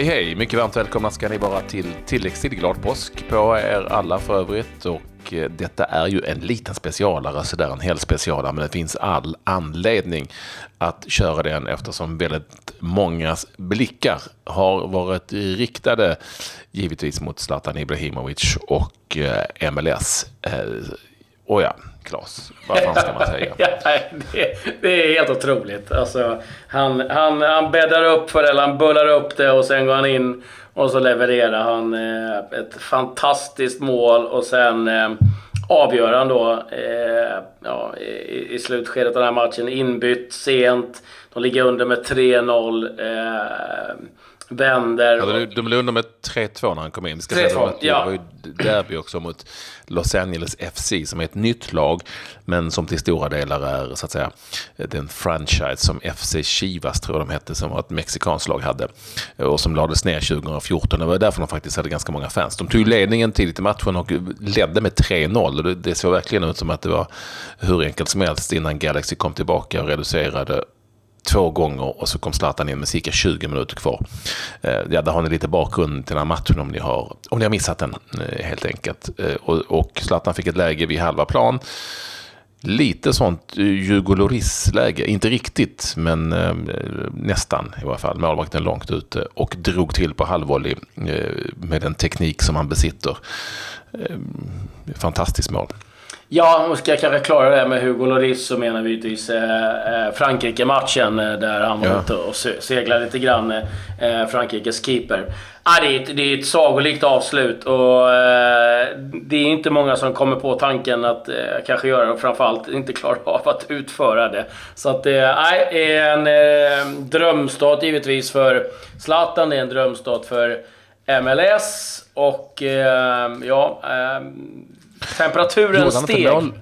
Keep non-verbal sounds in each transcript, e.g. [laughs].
Hej hej! Mycket varmt välkomna ska ni vara till tilläggstid. Glad påsk på er alla för övrigt. Och eh, detta är ju en liten specialare, sådär en hel specialare, men det finns all anledning att köra den eftersom väldigt många blickar har varit riktade givetvis mot Zlatan Ibrahimovic och eh, MLS. Och eh, ja, Klas. vad fan ska man säga? [laughs] ja, det, det, är helt otroligt. Alltså, han, han, han bäddar upp för det, eller han bullar upp det och sen går han in och så levererar han eh, ett fantastiskt mål och sen eh, avgör han då eh, ja, i, i slutskedet av den här matchen. Inbytt sent. De ligger under med 3-0 vänder. Ja, de, de låg under med 3-2 när han kom in. Vi ska säga det, ja. det var ju derby också mot Los Angeles FC som är ett nytt lag. Men som till stora delar är så att säga den franchise som FC Chivas tror jag de hette som var ett mexikanskt lag hade. Och som lades ner 2014. Det var därför de faktiskt hade ganska många fans. De tog ledningen tidigt i matchen och ledde med 3-0. Det, det såg verkligen ut som att det var hur enkelt som helst innan Galaxy kom tillbaka och reducerade två gånger och så kom Zlatan in med cirka 20 minuter kvar. Eh, ja, där har ni lite bakgrund till den här matchen om ni har, om ni har missat den eh, helt enkelt. Eh, och, och Zlatan fick ett läge vid halva plan. Lite sånt eh, Hugo Lloris-läge, inte riktigt men eh, nästan i alla fall. Målvakten långt ute och drog till på halvvolley eh, med den teknik som han besitter. Eh, fantastiskt mål. Ja, och ska jag kanske klara det med Hugo Lloris så menar vi givetvis eh, eh, Frankrike-matchen eh, där han var ja. ute och seglade lite grann. Eh, Frankrikes keeper. Ah, det, är ett, det är ett sagolikt avslut och eh, det är inte många som kommer på tanken att eh, kanske göra det och framförallt inte klarar av att utföra det. Så att det är en eh, drömstart givetvis för Zlatan, det är en drömstart för MLS och ja... Temperaturen steg. Mål,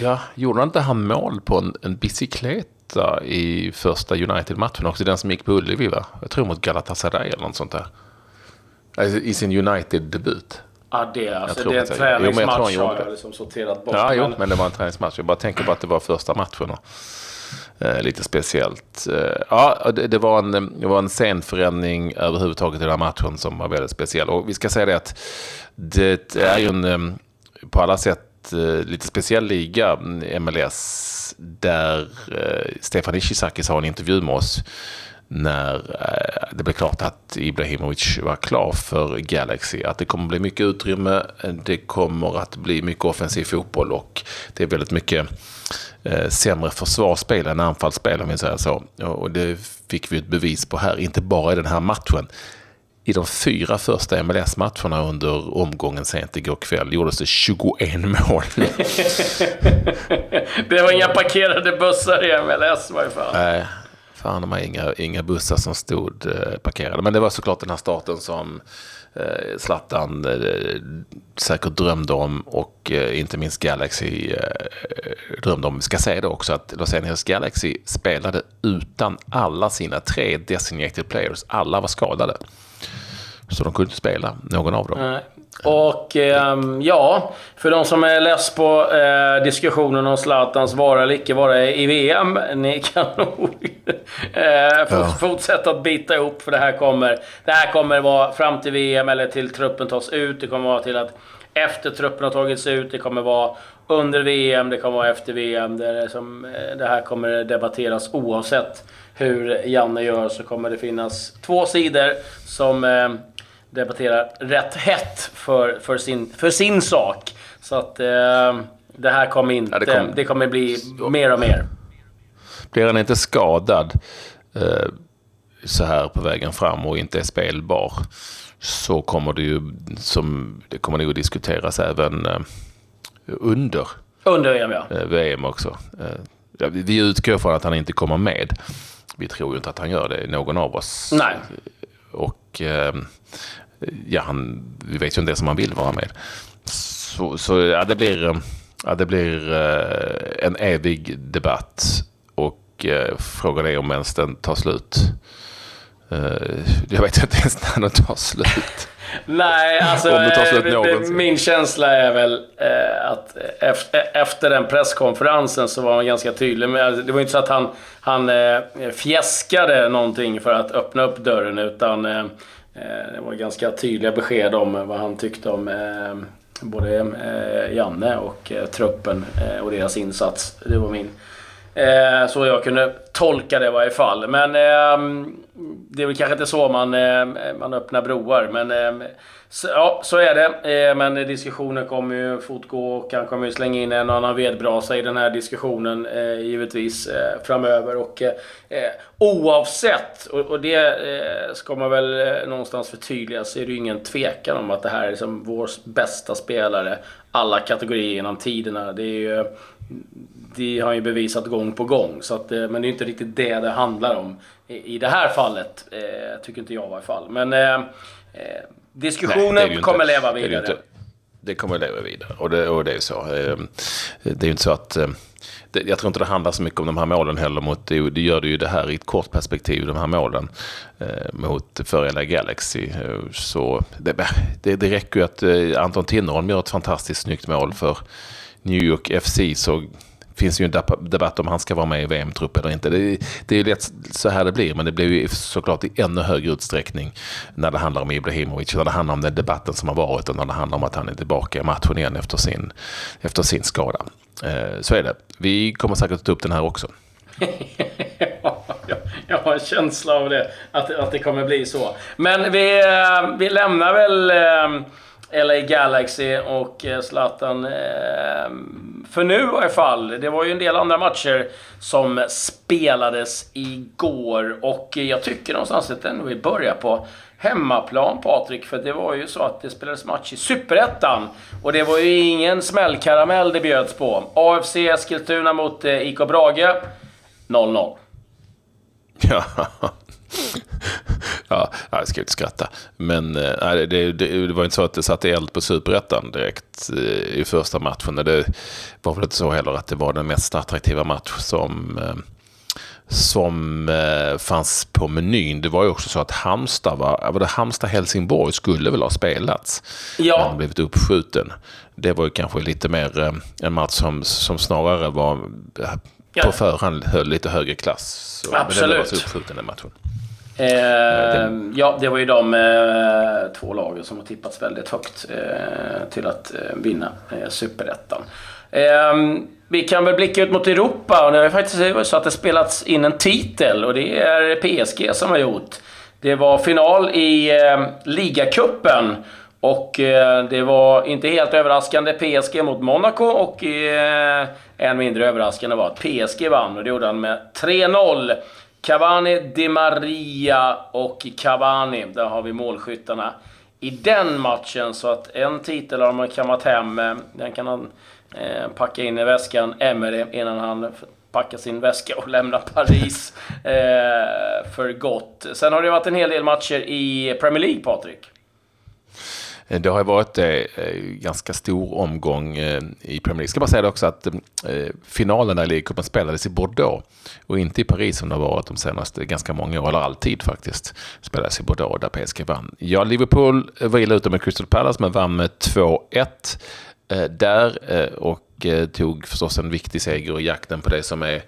ja, gjorde han inte han mål på en, en bicykleta i första United-matchen också? Den som gick på Ullevi, va? Jag tror mot Galatasaray eller något sånt där. Alltså, I sin United-debut. Ja, det, alltså, det är en träningsmatch jo, har jag liksom sorterat bort. Ja, jo, men det var en träningsmatch. Jag bara tänker på att det var första matchen. Eh, lite speciellt. Eh, ja, det, det, var en, det var en scenförändring överhuvudtaget i den här matchen som var väldigt speciell. Och vi ska säga det att det är ju en på alla sätt eh, lite speciell liga, MLS, där eh, Stefan Ishizaki har en intervju med oss när eh, det blev klart att Ibrahimovic var klar för Galaxy. Att det kommer bli mycket utrymme, det kommer att bli mycket offensiv fotboll och det är väldigt mycket eh, sämre försvarsspel än anfallsspel om vi säger så. Och det fick vi ett bevis på här, inte bara i den här matchen i de fyra första MLS-matcherna under omgången sent igår kväll gjordes det 21 mål. [laughs] det var inga parkerade bussar i MLS i varje fall. Nej, fan de har inga, inga bussar som stod eh, parkerade. Men det var såklart den här starten som eh, Zlatan eh, säkert drömde om och eh, inte minst Galaxy eh, drömde om. Vi ska säga det också att Los Angeles Galaxy spelade utan alla sina tre designated players. Alla var skadade. Så de kunde inte spela, någon av dem. Nej. Och eh, ja, för de som är less på eh, diskussionen om Zlatans vara eller icke vara i VM. Ni kan nog [laughs] eh, ja. fortsätta att bita ihop för det här kommer... Det här kommer vara fram till VM eller till truppen tas ut. Det kommer vara till att efter truppen har tagits ut. Det kommer vara under VM, det kommer vara efter VM. Det, som, eh, det här kommer debatteras oavsett hur Janne gör så kommer det finnas två sidor som eh, debatterar rätt hett för, för, sin, för sin sak. Så att eh, det här kommer inte... Ja, det, kom, det, kommer bli mer och mer. Blir han inte skadad eh, så här på vägen fram och inte är spelbar så kommer det ju som det kommer nog diskuteras även eh, under, under VM, ja. eh, VM också. Eh, vi utgår från att han inte kommer med. Vi tror ju inte att han gör det, någon av oss. Nej. Och eh, ja, han, vi vet ju inte ens om han vill vara med. Så, så ja, det blir, ja, det blir eh, en evig debatt och eh, frågan är om ens den tar slut. Eh, jag vet inte ens när den tar slut. [laughs] Nej, alltså det, min känsla är väl eh, att efter, efter den presskonferensen så var han ganska tydlig. Men det var inte så att han, han eh, fjäskade någonting för att öppna upp dörren, utan eh, Eh, det var ganska tydliga besked om eh, vad han tyckte om eh, både Janne och truppen och deras insats. Det var min Eh, så jag kunde tolka det i varje fall. Men eh, det är väl kanske inte så man, eh, man öppnar broar. Men eh, så, ja, så är det. Eh, men diskussionen kommer ju fortgå och kanske kommer ju slänga in en annan vedbrasa i den här diskussionen eh, givetvis eh, framöver. Och eh, eh, oavsett, och, och det ska man väl någonstans förtydliga, så är det ju ingen tvekan om att det här är liksom vår bästa spelare. Alla kategorier genom tiderna. Det är ju det har han ju bevisat gång på gång. Så att, eh, men det är inte riktigt det det handlar om i, i det här fallet. Eh, tycker inte jag i alla fall. Men eh, eh diskussionen Nej, kommer leva vidare. Det, det, kommer leva vidare. Och det, och det är så. Eh, det är ju inte så att... Jag tror inte det handlar så mycket om de här målen heller. Mot, det gör det ju det här i ett kort perspektiv, de här målen mot för LA Galaxy. Så det, det, det räcker ju att Anton Tinnerholm gör ett fantastiskt snyggt mål för New York FC. Så finns ju en debatt om han ska vara med i VM-trupp eller inte. Det, det är ju lätt så här det blir, men det blir ju såklart i ännu högre utsträckning när det handlar om Ibrahimovic, när det handlar om den debatten som har varit och när det handlar om att han är tillbaka i matchen igen efter sin, efter sin skada. Eh, så är det. Vi kommer säkert att ta upp den här också. [laughs] jag har en känsla av det, att, att det kommer bli så. Men vi, eh, vi lämnar väl eh, LA Galaxy och eh, Zlatan. Ehm, för nu i alla fall. Det var ju en del andra matcher som spelades igår och jag tycker någonstans att den vill börja på hemmaplan Patrik. För det var ju så att det spelades match i Superettan. Och det var ju ingen smällkaramell det bjöds på. AFC Eskilstuna mot eh, IK Brage. 0-0. Ja, ja, jag ska inte skratta. Men äh, det, det, det, var inte så att det satte eld på superettan direkt äh, i första matchen. Det var väl inte så heller att det var den mest attraktiva match som, äh, som fanns på menyn. Det var ju också så att Halmstad, var, var det Halmstad-Helsingborg skulle väl ha spelats. Ja. Men blivit uppskjuten. Det var ju kanske lite mer en match som, som snarare var på förhand höll lite högre klass. Så, Absolut. Men den var uppskjuten den matchen. Eh, ja, det var ju de eh, två lagen som har tippats väldigt högt eh, till att eh, vinna eh, Superettan. Ehm, vi kan väl blicka ut mot Europa och det har faktiskt så att det spelats in en titel och det är PSG som har gjort. Det var final i eh, ligacupen och eh, det var inte helt överraskande PSG mot Monaco och eh, än mindre överraskande var att PSG vann och det gjorde han med 3-0. Cavani, Di Maria och Cavani. Där har vi målskyttarna i den matchen. Så att en titel har man kammat hem. Den kan han eh, packa in i väskan, Emery, innan han packar sin väska och lämnar Paris eh, för gott. Sen har det varit en hel del matcher i Premier League, Patrik. Eh, det har varit en eh, ganska stor omgång eh, i Premier League. Jag ska bara säga det också att eh, finalen i Ligacupen spelades i Bordeaux och inte i Paris som det har varit de senaste ganska många år, eller alltid faktiskt. Spelades i Bordeaux där PSG vann. Ja, Liverpool var illa ute med Crystal Palace men vann med 2-1 där och tog förstås en viktig seger i jakten på det som är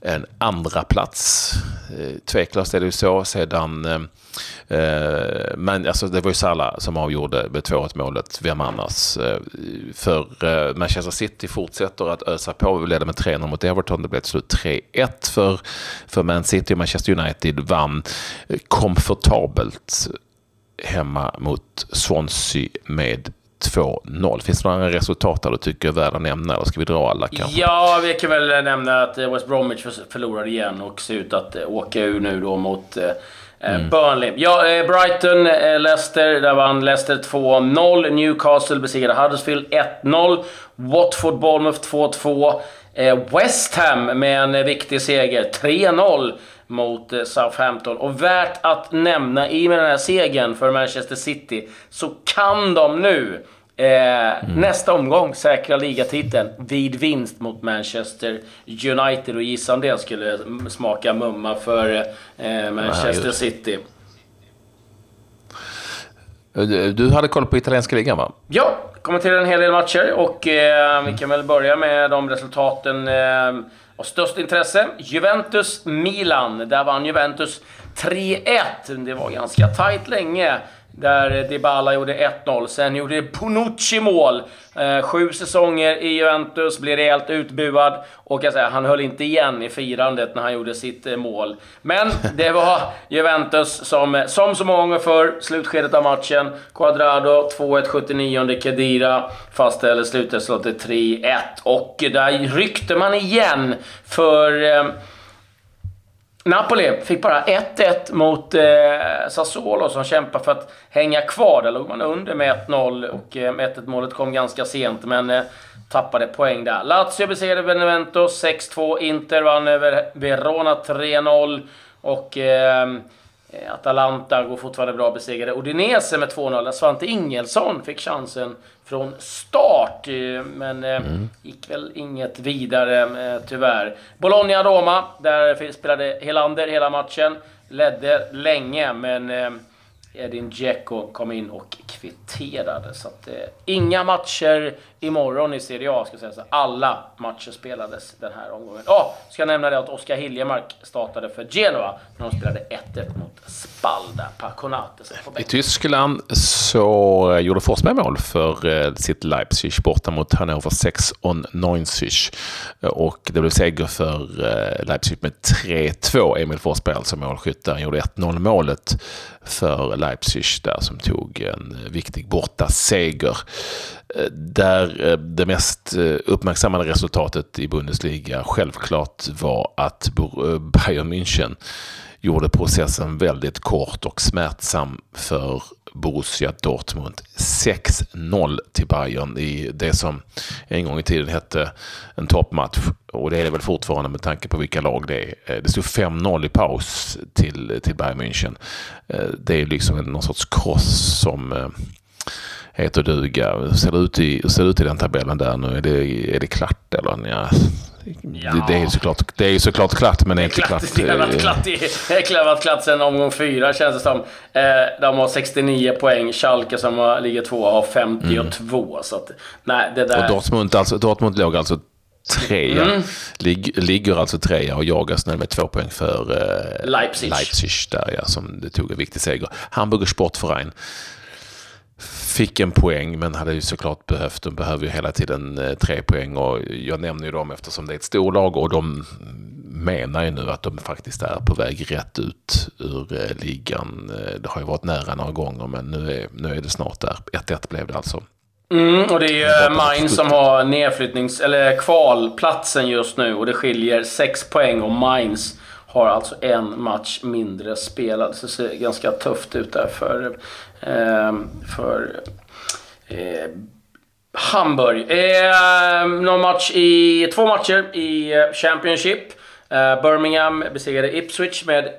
en andra plats. Eh, Tveklöst är det ju så sedan eh, eh, men alltså, det var ju Salah som avgjorde med 2-1 målet. Vem annars? Eh, för eh, Manchester City fortsätter att ösa på. Vi ledde med 3-0 mot Everton. Det blev till slut 3-1 för, för Man City. Manchester United vann komfortabelt hemma mot Swansea med 2-0. Finns det några resultat där du tycker är värda att nämna? Eller ska vi dra alla kanske? Ja, vi kan väl nämna att West Bromwich förlorade igen och ser ut att åka ur nu då mot Eh, mm. Burnley. Ja, eh, Brighton, eh, Leicester. Där vann Leicester 2-0. Newcastle besegrade Huddersfield 1-0. Watford, Bournemouth 2-2. West Ham med en viktig seger. 3-0 mot Southampton. Och värt att nämna, i och med den här segern för Manchester City, så kan de nu Eh, mm. Nästa omgång säkra ligatiteln vid vinst mot Manchester United. Och gissa om det skulle smaka mumma för eh, Manchester Nej, City. Du hade koll på italienska ligan va? Ja, kommenterade en hel del matcher och eh, vi kan väl börja med de resultaten eh, och störst intresse. Juventus-Milan. Där vann Juventus 3-1. Det var ganska tight länge. Där Dybala gjorde 1-0. Sen gjorde Bonucci mål. Eh, sju säsonger i Juventus, blev rejält utbuad. Och jag säger, han höll inte igen i firandet när han gjorde sitt eh, mål. Men det var Juventus som, eh, som så många gånger förr, slutskedet av matchen. Quadrado, 2-1 79 Kedira fastställer slutresultatet 3-1. Och där ryckte man igen för eh, Napoli fick bara 1-1 mot eh, Sassuolo som kämpar för att hänga kvar. Där låg man under med 1-0 och eh, 1-1 målet kom ganska sent men eh, tappade poäng där. Lazio besegrade Benevento 6-2. Inter vann över Verona 3-0. Och eh, Atalanta går fortfarande bra besegrade Udinese med 2-0. Där Svante Ingelsson fick chansen från start. Eh, men eh, mm. gick väl inget vidare eh, tyvärr. Bologna-Roma. Där spelade Helander hela matchen. Ledde länge, men Edin Dzeko kom in och kvitterade. Så att, eh, inga matcher imorgon i Serie A, ska säga. Så alla matcher spelades den här omgången. Ja, oh, ska jag nämna det att Oskar Hiljemark startade för Genoa. När de spelade 1-1 mot Spalda Paconates. I Tyskland så eh, gjorde Forsberg mål för eh, sitt Leipzig borta mot Hannover 6 on 90. Och det blev seger för eh, Leipzig med 3-2. Emil Forsberg alltså målskytt gjorde 1-0 målet för Leipzig där som tog en viktig bortaseger. Eh, där eh, det mest eh, uppmärksammade resultatet i Bundesliga självklart var att Bayern München gjorde processen väldigt kort och smärtsam för Borussia Dortmund. 6-0 till Bayern i det som en gång i tiden hette en toppmatch. Och det är det väl fortfarande med tanke på vilka lag det är. Eh, det stod 5-0 i paus till, till Bayern München. Eh, det är liksom någon sorts kross som eh, heter duga. Hur ser det ut i, ser det ut i den tabellen där nu? Är det, är det klart eller? Ja, Ja. Det, det, är såklart, det är såklart klart, men det är inte klart. [laughs] Det har varit klart, har varit klart sen omgång fyra, känns det som. Eh, de har 69 poäng. Schalke som ligger tvåa har 52. Mm. Så att, nej, det där... Och Dortmund, alltså, Dortmund låg alltså trea. Mm. Lig, ligger alltså trea och jagas nu med två poäng för eh, Leipzig. Leipzig där, ja, som det tog en viktig seger. Hamburger Sportverein fick en poäng men hade ju såklart behövt, de behöver ju hela tiden eh, tre poäng och jag nämner ju dem eftersom det är ett storlag och de menar ju nu att de faktiskt är på väg rätt ut ur eh, ligan. Eh, det har ju varit nära några gånger men nu är, nu är det snart där. 1-1 blev det alltså. Mm, och det är ju Mainz som har nedflyttnings eller kvalplatsen just nu och det skiljer sex poäng och Mainz har alltså en match mindre spelad. Så det ser ganska tufft ut där för, eh, för eh, Hamburg. Eh, någon match i, två matcher i Championship. Eh, Birmingham besegrade Ipswich med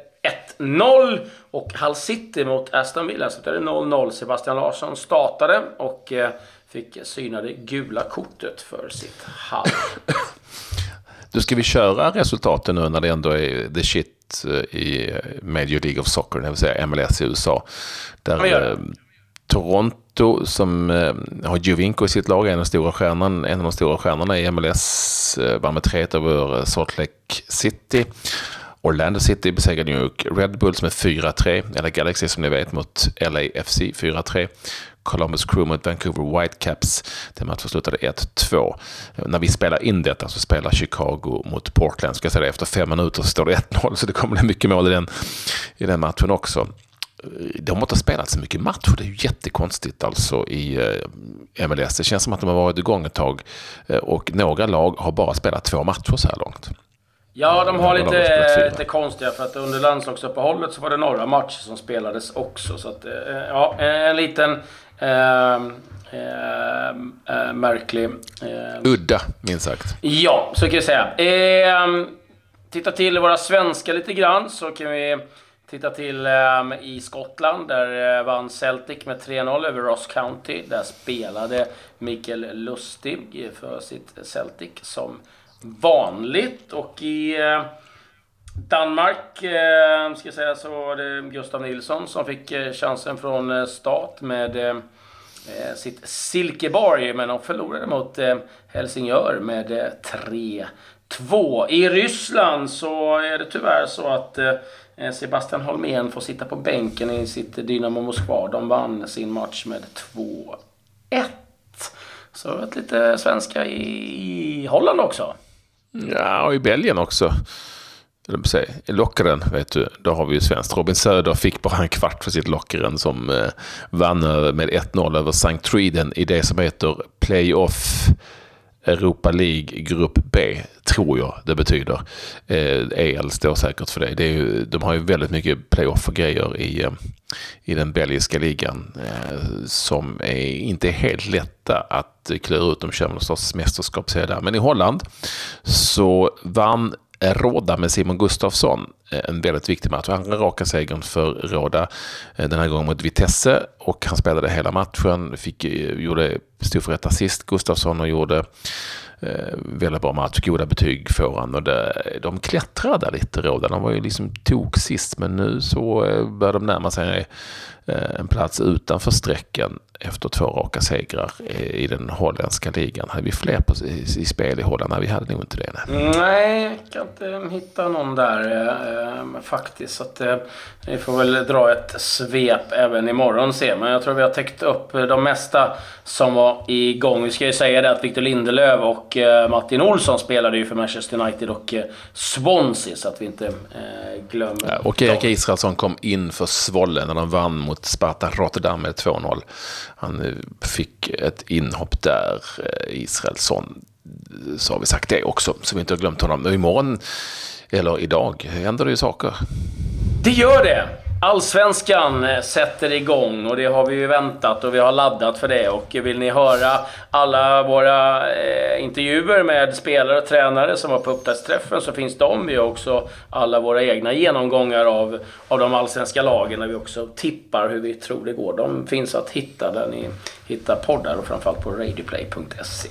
1-0 och Hull City mot Aston Villa. Så det 0-0. Sebastian Larsson startade och eh, fick syna det gula kortet för sitt Hull. [coughs] Du, ska vi köra resultaten nu när det ändå är the shit eh, i Major League of Soccer, det vill säga MLS i USA. Där eh, Toronto som eh, har Jovinko i sitt lag, en av, stora stjärnan, en av de stora stjärnorna i MLS, vann med 3 över Salt Lake City. Orlando City besegrade New York Red Bulls med 4-3, eller Galaxy som ni vet mot LAFC 4-3. Columbus Crew mot Vancouver Whitecaps. Den matchen slutade 1-2. När vi spelar in detta så spelar Chicago mot Portland. Ska jag säga det, efter fem minuter så står det 1-0 så det kommer bli mycket mål i den, i den matchen också. De har inte spelat så mycket matcher. Det är ju jättekonstigt alltså i eh, MLS. Det känns som att de har varit igång ett tag eh, och några lag har bara spelat två matcher så här långt. Ja, de har lite, lite konstiga för att under landslagsuppehållet så var det några matcher som spelades också. Så att, eh, ja, en liten eh, eh, märklig... Eh, Udda, minst sagt. Ja, så kan vi säga. Titta till våra svenskar lite grann så kan vi titta till i Skottland. Där eh, vann Celtic med 3-0 över Ross County. Där spelade Mikael Lustig för sitt Celtic som vanligt. Och i eh, Danmark eh, ska jag säga, så var det Gustav Nilsson som fick eh, chansen från eh, start med eh, eh, sitt Silkeborg. Men de förlorade mot Helsingör med 3-2. I Ryssland så är det tyvärr så att Sebastian Holmén får sitta på bänken i sitt Dynamo Moskva. De vann sin match med 2-1. Så ett lite svenska i Holland också. Ja, och i Belgien också. Lockaren, Lockeren, vet du, då har vi ju svenskt. Robin Söder fick bara en kvart för sitt Lockeren som eh, vann eh, med 1-0 över St. Triden i det som heter Playoff Europa League Grupp B, tror jag det betyder. Eh, EL står säkert för det. det är ju, de har ju väldigt mycket playoff och grejer i, eh, i den belgiska ligan eh, som är inte är helt lätta att klura ut. De kör någon sorts mästerskap där. Men i Holland så vann Eh, råda med Simon Gustafsson. Eh, en väldigt viktig match. Han raka segern för Råda eh, den här gången mot Vitesse och han spelade hela matchen. Fick, gjorde, stod för ett assist Gustafsson och gjorde Eh, väldigt bra match, goda betyg får han. Och det, de klättrade lite Råda. De var ju liksom tok sist men nu så börjar de närma sig en plats utanför strecken efter två raka segrar i den holländska ligan. Hade vi fler på, i, i spel i Holland? Nej, vi hade nog inte det. Nej, nej jag kan inte hitta någon där eh, faktiskt. Så att, eh, vi får väl dra ett svep även imorgon se. Men jag tror vi har täckt upp de mesta som var igång. Vi ska ju säga det att Victor Lindelöf och eh, Martin Olsson spelade ju för Manchester United och eh, Swansea så att vi inte eh, glömmer ja, Och Erik Israelsson kom in för Svolle när de vann mot Sparta Rotterdam med 2-0. Han eh, fick ett inhopp där, eh, Israelsson. Eh, så har vi sagt det också, så vi inte har glömt honom. Imorgon, eller idag, händer det ju saker. Det gör det! Allsvenskan eh, sätter igång och det har vi ju väntat och vi har laddat för det. Och vill ni höra alla våra eh, intervjuer med spelare och tränare som var på upptaktsträffen så finns de. Vi har också alla våra egna genomgångar av, av de allsvenska lagen där vi också tippar hur vi tror det går. De finns att hitta där ni hittar poddar och framförallt på radioplay.se.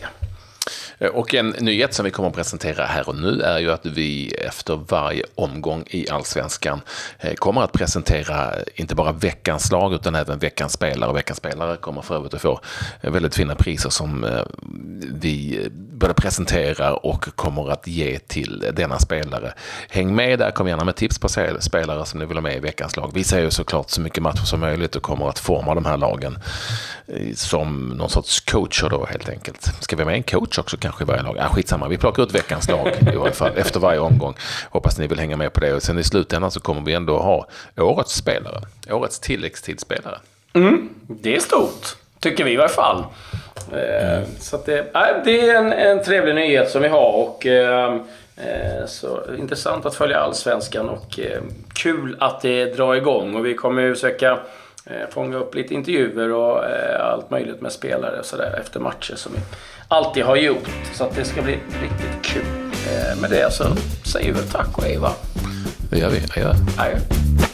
Eh, och en nyhet som vi kommer att presentera här och nu är ju att vi efter varje omgång i allsvenskan eh, kommer att presentera eh, inte bara veckans lag utan även veckans spelare. Och veckans spelare kommer för övrigt att få väldigt fina priser som vi både presenterar och kommer att ge till denna spelare. Häng med där, kom gärna med tips på spelare som ni vill ha med i veckans lag. Vi ser ju såklart så mycket matcher som möjligt och kommer att forma de här lagen som någon sorts coacher då helt enkelt. Ska vi ha med en coach också kanske i varje lag? Ah, skitsamma, vi plockar ut veckans lag i [laughs] varje fall efter varje omgång. Hoppas ni vill hänga med på det. Och sen i slutändan så kommer vi ändå ha årets spelare. Årets tilläggstidsspelare. Mm, det är stort. Tycker vi i varje fall. Mm. Så det, det är en, en trevlig nyhet som vi har. Och, eh, eh, så intressant att följa allsvenskan och eh, kul att det drar igång. Och vi kommer ju försöka eh, fånga upp lite intervjuer och allt möjligt med spelare så där, efter matcher som vi alltid har gjort. Så att det ska bli riktigt kul. Med det så säger vi tack och hej va? Det gör vi. Adjö. Adjö.